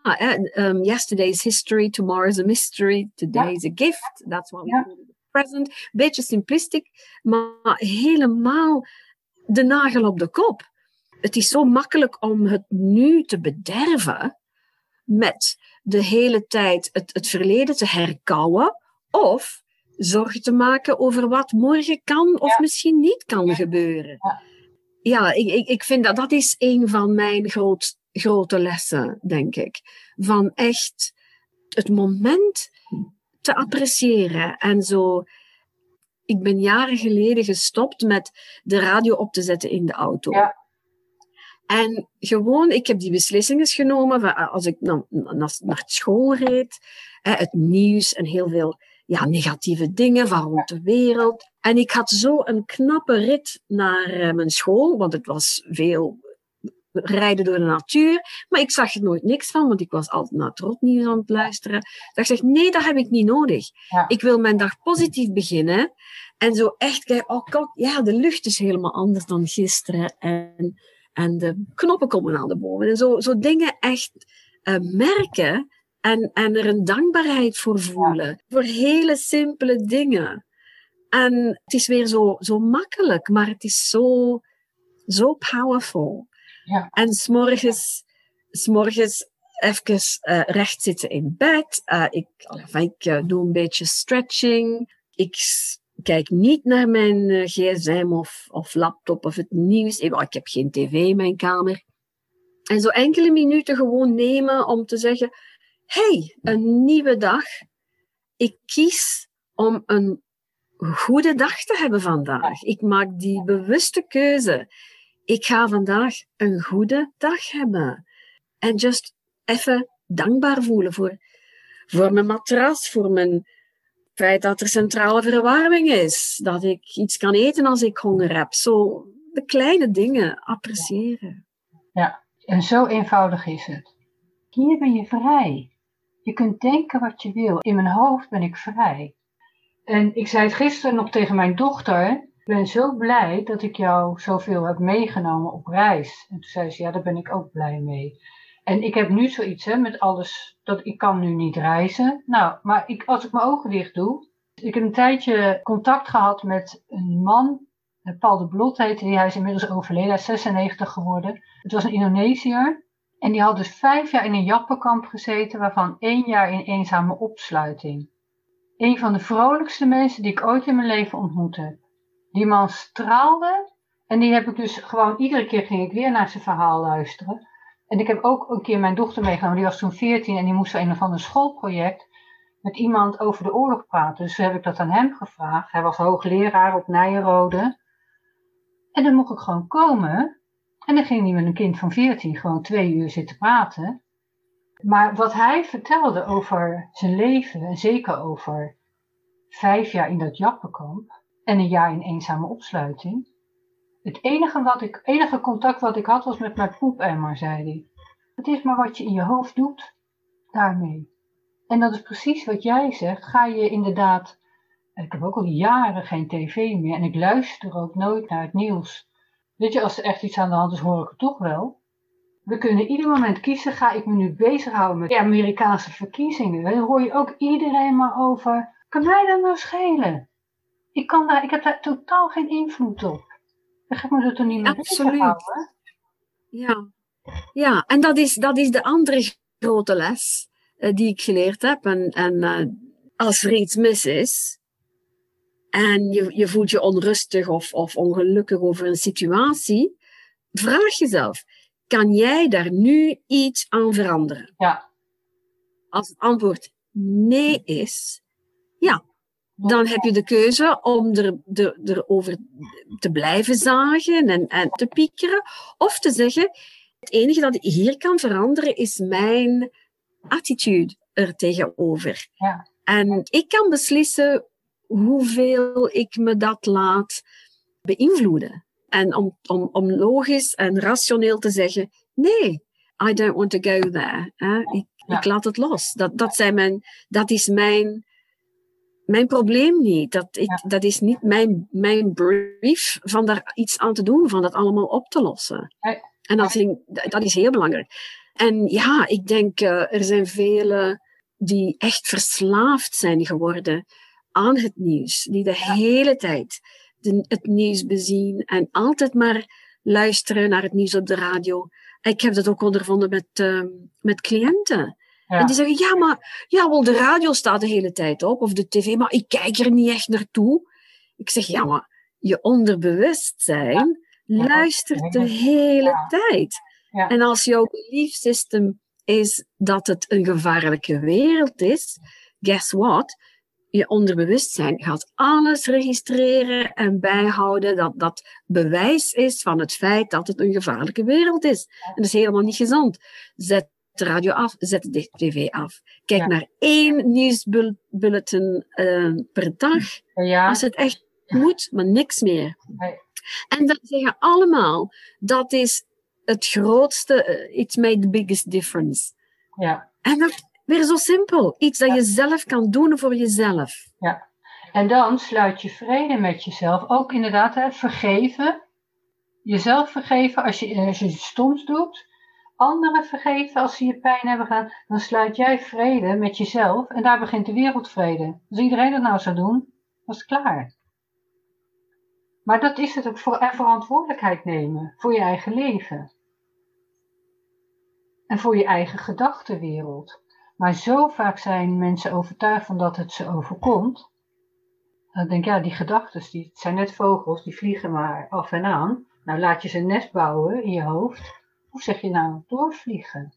um, yesterday's history, tomorrow's a mystery, today's ja. a gift. That's what we call it present. Beetje simplistisch, maar helemaal de nagel op de kop. Het is zo makkelijk om het nu te bederven met de hele tijd het, het verleden te herkauwen of zorgen te maken over wat morgen kan of misschien niet kan gebeuren. ja, ik, ik, ik vind dat dat is een van mijn groot, grote lessen, denk ik. Van echt het moment te appreciëren en zo. Ik ben jaren geleden gestopt met de radio op te zetten in de auto. Ja. En gewoon, ik heb die beslissingen genomen van, als ik naar, naar school reed, het nieuws en heel veel ja, negatieve dingen van rond de wereld. En ik had zo een knappe rit naar uh, mijn school, want het was veel rijden door de natuur. Maar ik zag er nooit niks van, want ik was altijd naar het rotnieuws aan het luisteren. Dat ik zeg, nee, dat heb ik niet nodig. Ja. Ik wil mijn dag positief beginnen. En zo echt kijken, oh kijk, ja, de lucht is helemaal anders dan gisteren. En, en de knoppen komen aan de boven. En zo, zo dingen echt uh, merken en, en er een dankbaarheid voor voelen. Voor hele simpele dingen. En het is weer zo, zo makkelijk, maar het is zo, zo powerful. Ja. En s'morgens, s'morgens even uh, recht zitten in bed. Uh, ik ik uh, doe een beetje stretching. Ik kijk niet naar mijn gsm of, of laptop of het nieuws. Ik, ik heb geen tv in mijn kamer. En zo enkele minuten gewoon nemen om te zeggen hey, een nieuwe dag. Ik kies om een goede dag te hebben vandaag. Ik maak die bewuste keuze. Ik ga vandaag een goede dag hebben. En just even dankbaar voelen voor, voor mijn matras, voor mijn feit dat er centrale verwarming is. Dat ik iets kan eten als ik honger heb. Zo de kleine dingen appreciëren. Ja, en zo eenvoudig is het. Hier ben je vrij. Je kunt denken wat je wil. In mijn hoofd ben ik vrij. En ik zei het gisteren nog tegen mijn dochter. Ik ben zo blij dat ik jou zoveel heb meegenomen op reis. En toen zei ze, ja, daar ben ik ook blij mee. En ik heb nu zoiets hè, met alles, dat ik kan nu niet reizen. Nou, maar ik, als ik mijn ogen dicht doe. Ik heb een tijdje contact gehad met een man. Paul de Blot heette die. Hij is inmiddels overleden. Hij is 96 geworden. Het was een Indonesiër. En die had dus vijf jaar in een jappenkamp gezeten, waarvan één jaar in eenzame opsluiting. Een van de vrolijkste mensen die ik ooit in mijn leven ontmoet heb. Die man straalde en die heb ik dus gewoon, iedere keer ging ik weer naar zijn verhaal luisteren. En ik heb ook een keer mijn dochter meegenomen, die was toen 14 en die moest een of ander schoolproject met iemand over de oorlog praten. Dus toen heb ik dat aan hem gevraagd. Hij was hoogleraar op Nijenrode. En dan mocht ik gewoon komen. En dan ging hij met een kind van 14 gewoon twee uur zitten praten. Maar wat hij vertelde over zijn leven, en zeker over vijf jaar in dat jappenkamp en een jaar in eenzame opsluiting. Het enige, wat ik, enige contact wat ik had was met mijn poepemmer, zei hij. Het is maar wat je in je hoofd doet, daarmee. En dat is precies wat jij zegt. Ga je inderdaad, ik heb ook al jaren geen tv meer en ik luister ook nooit naar het nieuws. Weet je, als er echt iets aan de hand is, hoor ik het toch wel. We kunnen ieder moment kiezen, ga ik me nu bezighouden met de Amerikaanse verkiezingen. Dan hoor je ook iedereen maar over, kan mij dat nou schelen? Ik, kan daar, ik heb daar totaal geen invloed op. Dan ga ik me er toch niet meer Absoluut. Ja. ja, en dat is, dat is de andere grote les uh, die ik geleerd heb. En, en uh, als er iets mis is, en je, je voelt je onrustig of, of ongelukkig over een situatie, vraag jezelf, kan jij daar nu iets aan veranderen? Ja. Als het antwoord nee is, ja, dan heb je de keuze om er, er, erover te blijven zagen en, en te piekeren. Of te zeggen, het enige dat ik hier kan veranderen is mijn attitude er tegenover. Ja. En ik kan beslissen hoeveel ik me dat laat beïnvloeden. En om, om, om logisch en rationeel te zeggen, nee, I don't want to go there. Ik, Ja. ik laat het los. Dat, dat, zijn mijn, dat is mijn, mijn probleem niet. Dat, ik, Ja. dat is niet mijn, mijn brief van daar iets aan te doen, van dat allemaal op te lossen. En dat, vind ik- dat is heel belangrijk. En ja, ik denk, eh, er zijn velen die echt verslaafd zijn geworden aan het nieuws. Die de hele tijd de, het nieuws bezien en altijd maar luisteren naar het nieuws op de radio. Ik heb dat ook ondervonden met, eh, met cliënten. Ja. En die zeggen, ja, maar ja, wel, de radio staat de hele tijd op, of de tv, maar ik kijk er niet echt naartoe. Ik zeg, ja, maar je onderbewustzijn luistert de hele tijd. En als jouw belief system is dat het een gevaarlijke wereld is, guess what? Je onderbewustzijn gaat alles registreren en bijhouden dat dat bewijs is van het feit dat het een gevaarlijke wereld is. En dat is helemaal niet gezond. Zet de radio af, zet de tv af. Kijk Ja. naar één nieuwsbulletin eh, per dag. Ja, Als het echt moet, maar niks meer. Nee. En dat zeggen allemaal, dat is het grootste, eh, it's made the biggest difference. ja. En dat weer zo simpel. Iets dat je zelf kan doen voor jezelf. Ja, en dan sluit je vrede met jezelf. Ook inderdaad, hè, vergeven. Jezelf vergeven als je, als je iets stoms doet. Anderen vergeven als ze je pijn hebben gedaan. Dan sluit jij vrede met jezelf. En daar begint de wereldvrede. Als iedereen dat nou zou doen, was het klaar. Maar dat is het ook voor en verantwoordelijkheid nemen voor je eigen leven. En voor je eigen gedachtenwereld. Maar zo vaak zijn mensen overtuigd van dat het ze overkomt. Dan denk ik, ja, die gedachten, die zijn net vogels, die vliegen maar af en aan. Nou, laat je ze een nest bouwen in je hoofd. Of zeg je nou doorvliegen?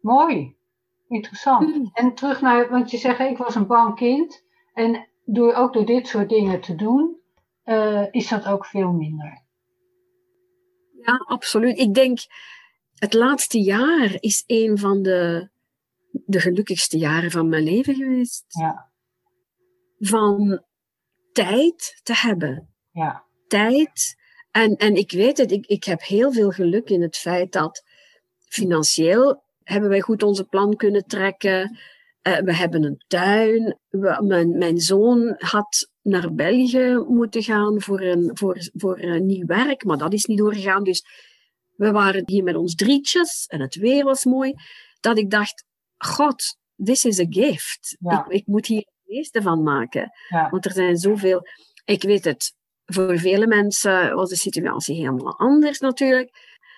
Mooi. Interessant. Hmm. En terug naar, want je zegt, ik was een bang kind. En door, ook door dit soort dingen te doen, eh, is dat ook veel minder. Ja, absoluut. Ik denk, het laatste jaar is een van de, de gelukkigste jaren van mijn leven geweest. Ja, Van tijd te hebben. ja, tijd. En, en ik weet het, ik, ik heb heel veel geluk in het feit dat financieel hebben wij goed onze plan kunnen trekken. Eh, we hebben een tuin. We- mijn, mijn zoon had naar België moeten gaan voor een, voor, voor een nieuw werk, maar dat is niet doorgegaan. Dus we waren hier met ons drietjes en het weer was mooi. Dat ik dacht, God, this is a gift. Ja. Ik, ik moet hier het meeste van maken. ja, Want er zijn zoveel. Ik weet het, voor vele mensen was de situatie helemaal anders natuurlijk.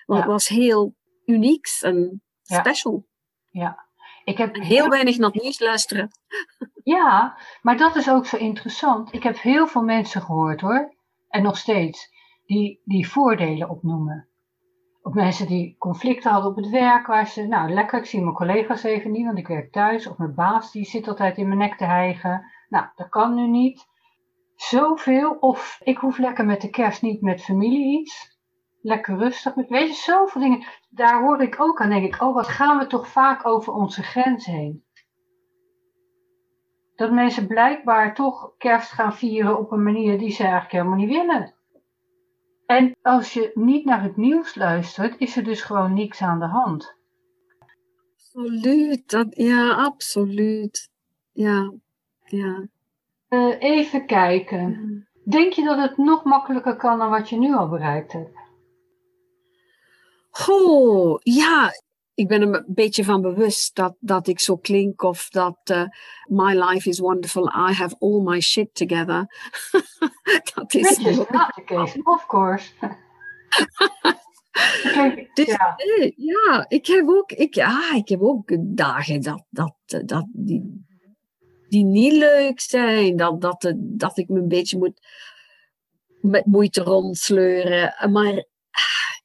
Maar Ja. het was heel unieks en special. ja. Ik heb En heel weinig naar nieuws luisteren. Ja, maar dat is ook zo interessant. Ik heb heel veel mensen gehoord hoor, en nog steeds, die, die voordelen opnoemen. Ook mensen die conflicten hadden op het werk, waar ze, nou lekker, ik zie mijn collega's even niet, want ik werk thuis. Of mijn baas, die zit altijd in mijn nek te hijgen. Nou, dat kan nu niet. Zoveel, of ik hoef lekker met de kerst niet met familie iets. Lekker rustig, met, weet je, zoveel dingen. Daar hoor ik ook aan, denk ik, oh wat gaan we toch vaak over onze grens heen dat mensen blijkbaar toch kerst gaan vieren op een manier die ze eigenlijk helemaal niet willen. En als je niet naar het nieuws luistert, is er dus gewoon niks aan de hand. Absoluut. Ja, absoluut. Ja, ja. Eh, even kijken. Denk je dat het nog makkelijker kan dan wat je nu al bereikt hebt? Goh, ja. Ik ben er een beetje van bewust dat, dat ik zo klink of dat eh, my life is wonderful, I have all my shit together. dat is Which is not the case, of course. Dus, ja, nee, ja, ik heb ook, ik, ja, ik heb ook dagen dat, dat, eh, dat die, die niet leuk zijn. Dat, dat, dat ik me een beetje moet met moeite rondsleuren. Maar ah,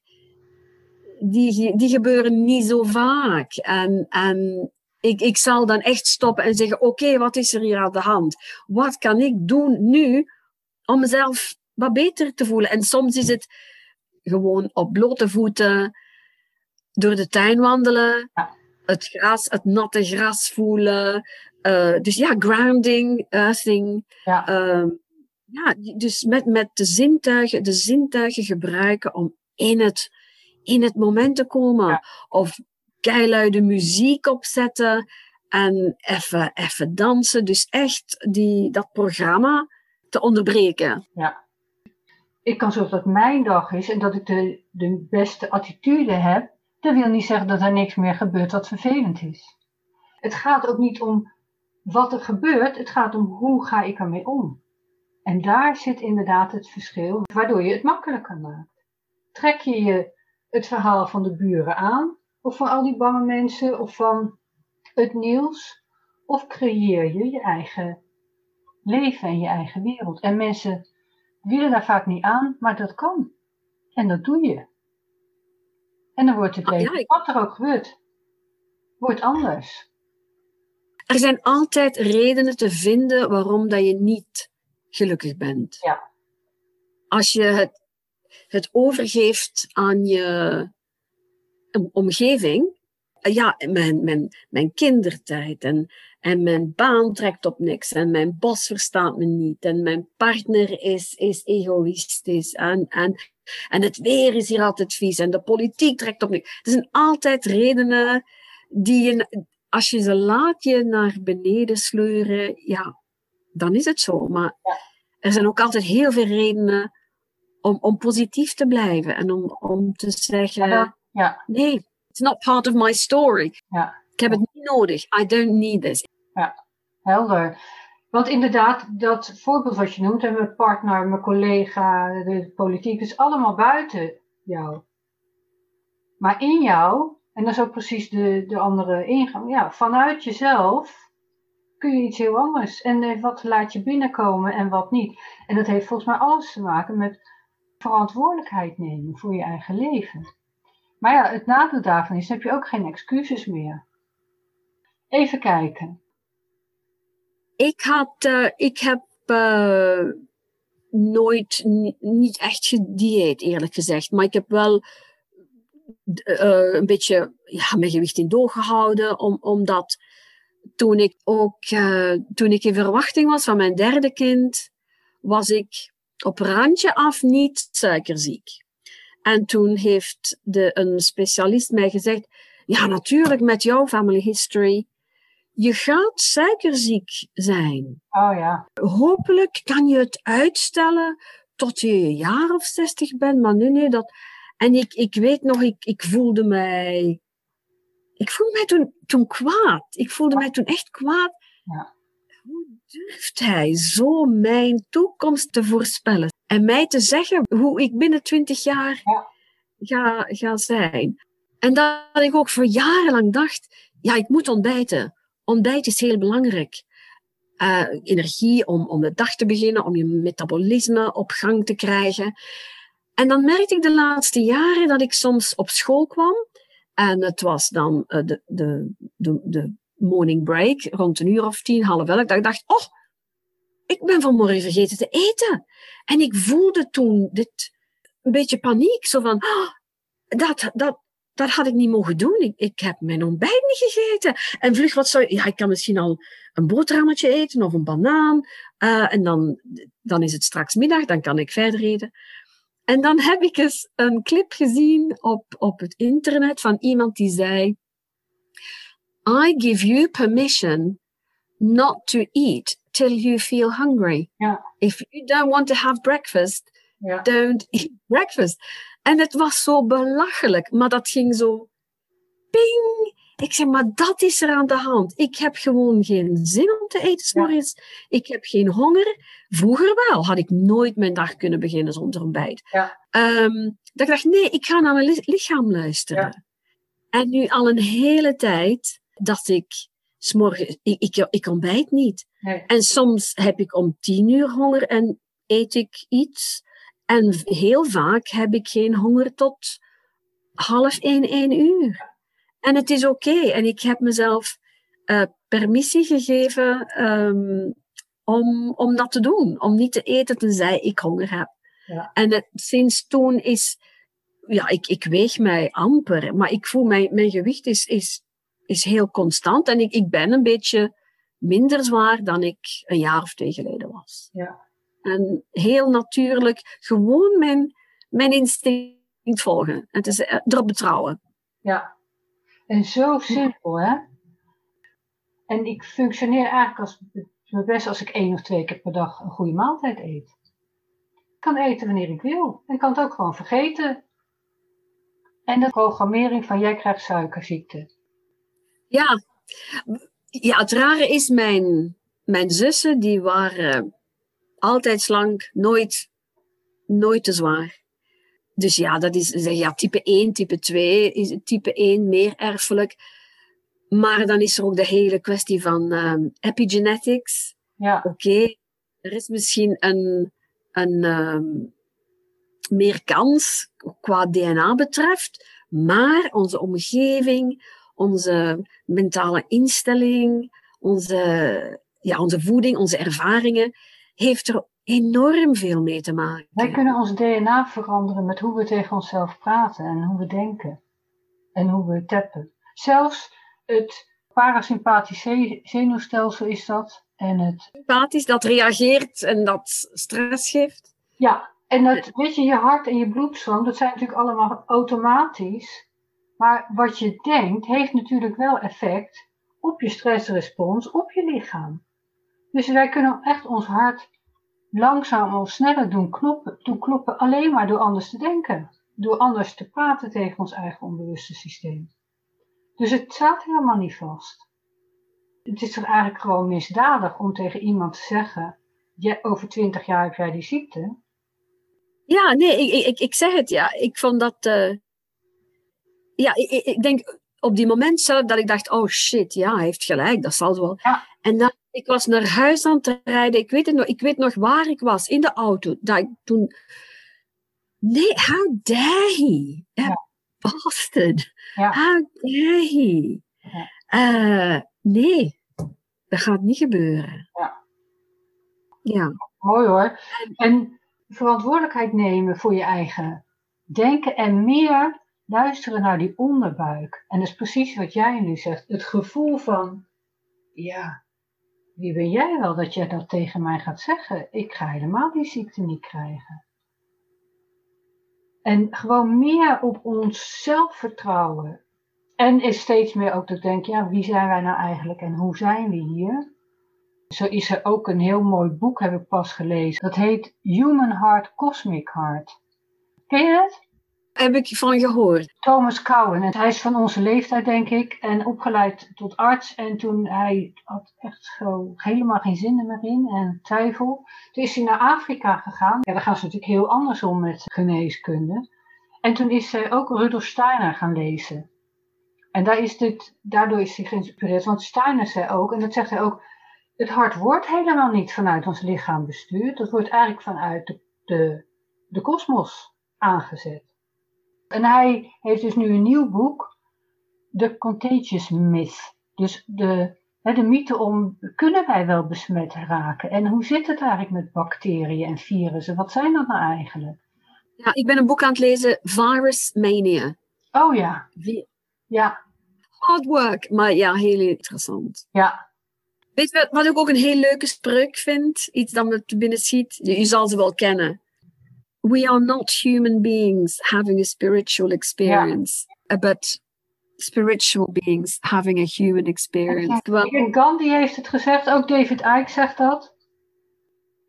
die, die gebeuren niet zo vaak. En, en ik, ik zal dan echt stoppen en zeggen: Oké, wat is er hier aan de hand? Wat kan ik doen nu om mezelf wat beter te voelen? En soms is het gewoon op blote voeten door de tuin wandelen, het gras, het natte gras voelen. Eh, dus ja, grounding, earthing. ja, Ehm, ja, dus met, met de zintuigen, de zintuigen gebruiken om in het, in het moment te komen. Ja. Of keiluide muziek opzetten en even, even dansen. Dus echt die, dat programma te onderbreken. ja. Ik kan zorgen dat mijn dag is en dat ik de, de beste attitude heb. Dat wil niet zeggen dat er niks meer gebeurt wat vervelend is. Het gaat ook niet om wat er gebeurt, het gaat om hoe ga ik ermee om. En daar zit inderdaad het verschil, waardoor je het makkelijker maakt. Trek je je het verhaal van de buren aan, of van al die bange mensen, of van het nieuws, of creëer je je eigen leven en je eigen wereld. En mensen willen daar vaak niet aan, maar dat kan. En dat doe je. En dan wordt het Ah, leven, ja, ik- wat er ook gebeurt, wordt anders. Er zijn altijd redenen te vinden waarom dat je niet gelukkig bent. Ja. Als je het, het overgeeft aan je om- omgeving, ja, mijn, mijn, mijn kindertijd en, en mijn baan trekt op niks en mijn bos verstaat me niet en mijn partner is, is egoïstisch en, en, en het weer is hier altijd vies en de politiek trekt op niks. Er zijn altijd redenen die je, als je ze laat je naar beneden sleuren, ja, dan is het zo. Maar er zijn ook altijd heel veel redenen om, om positief te blijven en om, om te zeggen, Ja, ja, nee, it's not part of my story. ja. Ik heb het niet nodig. I don't need this. Helder. Want inderdaad, dat voorbeeld wat je noemt, en mijn partner, mijn collega, de politiek, is allemaal buiten jou. Maar in jou, en dat is ook precies de, de andere ingang, ja, vanuit jezelf kun je iets heel anders. En eh, wat laat je binnenkomen en wat niet. En dat heeft volgens mij alles te maken met verantwoordelijkheid nemen voor je eigen leven. Maar ja, het nadeel daarvan is, heb je ook geen excuses meer. Even kijken. Ik, had, eh, ik heb eh, nooit, ni- niet echt gedieet, eerlijk gezegd. Maar ik heb wel eh, een beetje ja, mijn gewicht in doog gehouden. Om, omdat toen ik ook, eh, toen ik in verwachting was van mijn derde kind, was ik op randje af niet suikerziek. En toen heeft de, een specialist mij gezegd, ja natuurlijk met jouw family history, je gaat suikerziek zijn. Oh ja, Hopelijk kan je het uitstellen tot je een jaar of zestig bent, maar nee, nee, dat... En ik, ik weet nog, ik, ik voelde mij... Ik voelde mij toen, toen kwaad. Ik voelde mij toen echt kwaad. Ja. Hoe durft hij zo mijn toekomst te voorspellen? En mij te zeggen hoe ik binnen twintig jaar Ja. ga, ga zijn. En dat ik ook voor jarenlang dacht, ja, ik moet ontbijten. Ontbijt is heel belangrijk. Eh, energie om, om de dag te beginnen, om je metabolisme op gang te krijgen. En dan merkte ik de laatste jaren dat ik soms op school kwam. En het was dan eh, de, de, de, de morning break, rond een uur of tien, half elf. Dat ik dacht, oh, ik ben vanmorgen vergeten te eten. En ik voelde toen dit een beetje paniek. Zo van, oh, dat, dat, dat had ik niet mogen doen. Ik, ik heb mijn ontbijt niet gegeten. En vlug, wat zou. Ja, ik kan misschien al een boterhammetje eten of een banaan. eh, en dan, dan is het straks middag, dan kan ik verder eten. En dan heb ik eens een clip gezien op, op het internet van iemand die zei... I give you permission not to eat till you feel hungry. Ja. If you don't want to have breakfast, ja. don't eat breakfast. En het was zo belachelijk, maar dat ging zo ping. Ik zeg, maar dat is er aan de hand. Ik heb gewoon geen zin om te eten 's Ja. Ik heb geen honger. Vroeger wel, had ik nooit mijn dag kunnen beginnen zonder ontbijt. Ja. Ehm, dat ik dacht, nee, ik ga naar mijn li- lichaam luisteren. En nu al een hele tijd dacht ik, 's morgens, ik, ik, ik ontbijt niet. Nee. En soms heb ik om tien uur honger en eet ik iets. En heel vaak heb ik geen honger tot half één, één uur. En het is oké. En ik heb mezelf eh, permissie gegeven ehm, om, om dat te doen. Om niet te eten tenzij ik honger heb. Ja. En het, sinds toen is... Ja, ik, ik weeg mij amper. Maar ik voel mijn, mijn gewicht is, is, is heel constant. En ik, ik ben een beetje minder zwaar dan ik een jaar of twee geleden was. Ja. En heel natuurlijk gewoon mijn, mijn instinct volgen. Is eh, erop betrouwen. Ja. En zo simpel, hè? En ik functioneer eigenlijk als best als ik één of twee keer per dag een goede maaltijd eet. Ik kan eten wanneer ik wil. En kan het ook gewoon vergeten. En de programmering van jij krijgt suikerziekte. Ja, ja het rare is, mijn, mijn zussen die waren altijd slank, nooit, nooit te zwaar. Dus ja, dat is zeg, ja, type 1, type 2 is type 1 meer erfelijk. Maar dan is er ook de hele kwestie van ehm, epigenetics. Ja, Oké, er is misschien een, een, ehm, meer kans qua DNA betreft, maar onze omgeving, onze mentale instelling, onze, ja, onze voeding, onze ervaringen, heeft er enorm veel mee te maken. Wij kunnen ons DNA veranderen met hoe we tegen onszelf praten en hoe we denken en hoe we tappen. Zelfs het parasympathisch zenuwstelsel is dat. En het... Sympathisch, dat reageert en dat stress geeft. Ja, en dat, weet je, je hart en je bloedstroom, dat zijn natuurlijk allemaal automatisch. Maar wat je denkt, heeft natuurlijk wel effect op je stressrespons, op je lichaam. Dus wij kunnen echt ons hart langzaam of sneller doen kloppen, doen kloppen alleen maar door anders te denken. Door anders te praten tegen ons eigen onbewuste systeem. Dus het staat helemaal niet vast. Het is toch eigenlijk gewoon misdadig om tegen iemand te zeggen: over twintig jaar heb jij die ziekte. Ja, nee, ik, ik, ik zeg het ja. Ik vond dat. Uh, ja, ik, ik, denk op die moment zelf dat ik dacht: oh shit, ja, hij heeft gelijk, dat zal wel. Ja. En dan, ik was naar huis aan het rijden. Ik weet, het nog, ik weet nog waar ik was, in de auto. Dat ik toen. Nee, how dare he? Ja. Bastard. Ja. How dare he? Uh, nee, dat gaat niet gebeuren. Ja. Ja. Mooi hoor. En verantwoordelijkheid nemen voor je eigen denken en meer luisteren naar die onderbuik. En dat is precies wat jij nu zegt. Het gevoel van, ja, wie ben jij wel dat jij dat tegen mij gaat zeggen? Ik ga helemaal die ziekte niet krijgen. En gewoon meer op ons zelfvertrouwen. En is steeds meer ook dat ik denk, ja, wie zijn wij nou eigenlijk en hoe zijn we hier? Zo is er ook een heel mooi boek, heb ik pas gelezen. Dat heet Human Heart, Cosmic Heart. Ken je het? Heb ik van gehoord. Thomas Cowan. Hij is van onze leeftijd, denk ik. En opgeleid tot arts. En toen hij had echt zo helemaal geen zin meer in en twijfel. Toen is hij naar Afrika gegaan. Ja, daar gaan ze natuurlijk heel anders om met geneeskunde. En toen is hij ook Rudolf Steiner gaan lezen. En daar is daardoor is hij geïnspireerd. Want Steiner zei ook, en dat zegt hij ook het hart wordt helemaal niet vanuit ons lichaam bestuurd. Dat wordt eigenlijk vanuit de, de, kosmos aangezet. En hij heeft dus nu een nieuw boek, The Contagious Myth. Dus de, de mythe om, kunnen wij wel besmet raken? En hoe zit het eigenlijk met bacteriën en virussen? Wat zijn dat nou eigenlijk? Ja, ik ben een boek aan het lezen, Virus Mania. Oh ja. Ja. Hard work, maar ja, heel interessant. Ja, Weet je wat ik ook een heel leuke spreuk vind? Iets dat me te binnen schiet. Je, zal ze wel kennen. We are not human beings having a spiritual experience, ja. but spiritual beings having a human experience. Ja, Gandhi heeft het gezegd, ook David Icke zegt dat.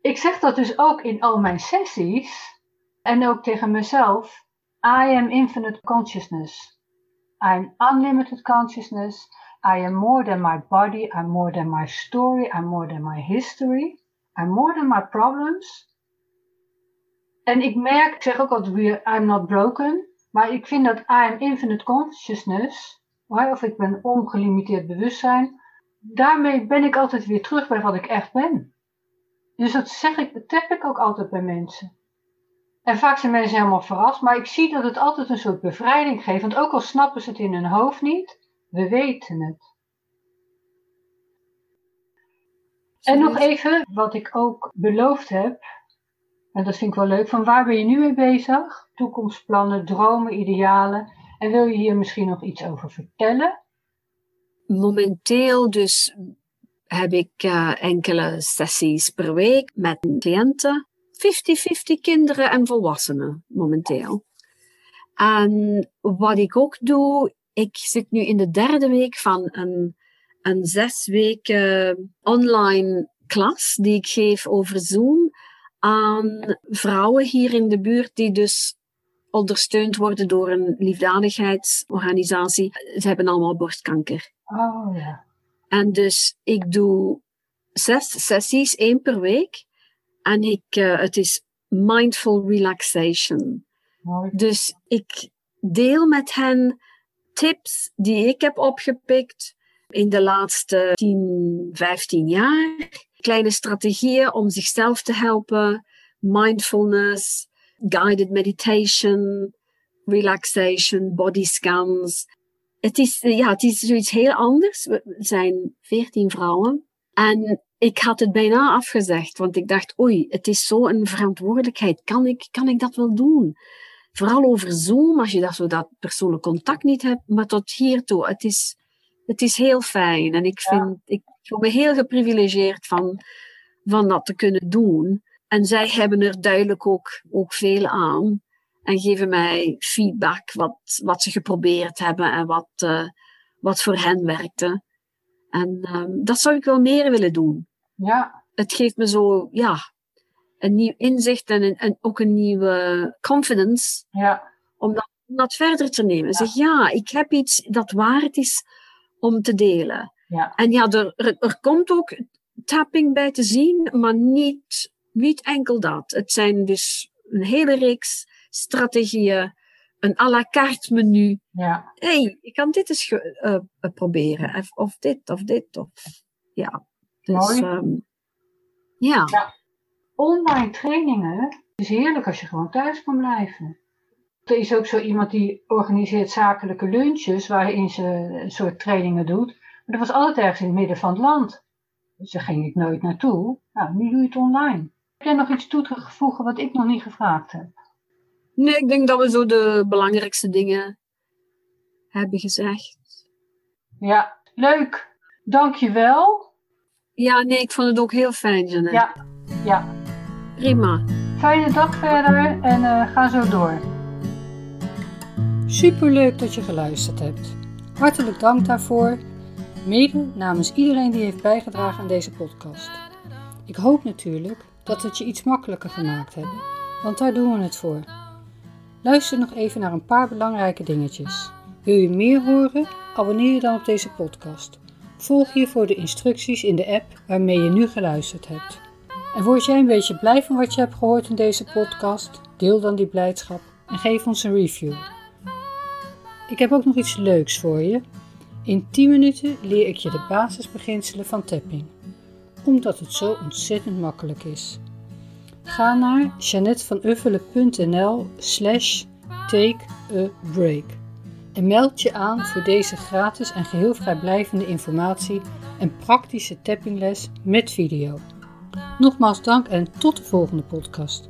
Ik zeg dat dus ook in al mijn sessies en ook tegen mezelf. I am infinite consciousness. I'm unlimited consciousness. I am more than my body, I'm more than my story, I'm more than my history, I'm more than my problems. En ik merk, ik zeg ook altijd, I'm not broken, maar ik vind dat I am infinite consciousness, of ik ben ongelimiteerd bewustzijn, daarmee ben ik altijd weer terug bij wat ik echt ben. Dus dat zeg ik, dat tap ik ook altijd bij mensen. En vaak zijn mensen helemaal verrast, maar ik zie dat het altijd een soort bevrijding geeft. Want ook al snappen ze het in hun hoofd niet, we weten het. En nog even, wat ik ook beloofd heb, en dat vind ik wel leuk, van waar ben je nu mee bezig? Toekomstplannen, dromen, idealen. En wil je hier misschien nog iets over vertellen? Momenteel dus heb ik uh, enkele sessies per week met cliënten. 50-50 kinderen en volwassenen momenteel. En wat ik ook doe, ik zit nu in de derde week van een, een zes weken online klas die ik geef over Zoom aan vrouwen hier in de buurt die dus ondersteund worden door een liefdadigheidsorganisatie. Ze hebben allemaal borstkanker. Oh ja. En dus ik doe zes sessies, één per week. En ik, uh, het is mindful relaxation. Mooi. Dus ik deel met hen tips die ik heb opgepikt in de laatste 10, 15 jaar. Kleine strategieën om zichzelf te helpen, mindfulness, guided meditation, relaxation, body scans. Het is, ja, het is zoiets heel anders. We zijn veertien vrouwen. En ik had het bijna afgezegd, want ik dacht, oei, het is zo een verantwoordelijkheid. Kan ik, kan ik dat wel doen? Vooral over Zoom, als je dat, zo dat persoonlijk contact niet hebt. Maar tot hiertoe, het is, het is heel fijn. En ik, vind, ik voel me heel geprivilegeerd van, van dat te kunnen doen. En zij hebben er duidelijk ook, ook veel aan. En geven mij feedback wat, wat ze geprobeerd hebben en wat, uh, wat voor hen werkte. En um, dat zou ik wel meer willen doen. Ja. Het geeft me zo, ja, een nieuw inzicht en, een, en ook een nieuwe confidence. Ja. Om dat, om dat verder te nemen. Ja. Zeg, ja, ik heb iets dat waard is om te delen. Ja. En ja, er, er, komt ook tapping bij te zien, maar niet, niet enkel dat. Het zijn dus een hele reeks strategieën, een à la carte menu. Ja. hey, ik kan dit eens uh, proberen. Of, of, dit, of dit, of... Ja. Dus, Mooi. Um, ja. ja. Online trainingen is heerlijk als je gewoon thuis kan blijven. Er is ook zo iemand die organiseert zakelijke lunches waarin ze een soort trainingen doet. Maar dat was altijd ergens in het midden van het land. Dus daar ging ik nooit naartoe. Nou, nu doe je het online. Heb jij nog iets toe te voegen wat ik nog niet gevraagd heb? Nee, ik denk dat we zo de belangrijkste dingen hebben gezegd. Ja, leuk. Dank je wel. Ja, nee, ik vond het ook heel fijn. Ja, ja. Prima. Fijne dag verder en uh, ga zo door. Superleuk dat je geluisterd hebt. Hartelijk dank daarvoor. Mede namens iedereen die heeft bijgedragen aan deze podcast. Ik hoop natuurlijk dat het je iets makkelijker gemaakt hebben, want daar doen we het voor. Luister nog even naar een paar belangrijke dingetjes. Wil je meer horen? Abonneer je dan op deze podcast. Volg hiervoor de instructies in de app waarmee je nu geluisterd hebt. En word jij een beetje blij van wat je hebt gehoord in deze podcast? Deel dan die blijdschap en geef ons een review. Ik heb ook nog iets leuks voor je. In 10 minuten leer ik je de basisbeginselen van tapping, omdat het zo ontzettend makkelijk is. Ga naar janetvanuffelen.nl slash take a break en meld je aan voor deze gratis en geheel vrijblijvende informatie en praktische tappingles met video. Nogmaals dank en tot de volgende podcast.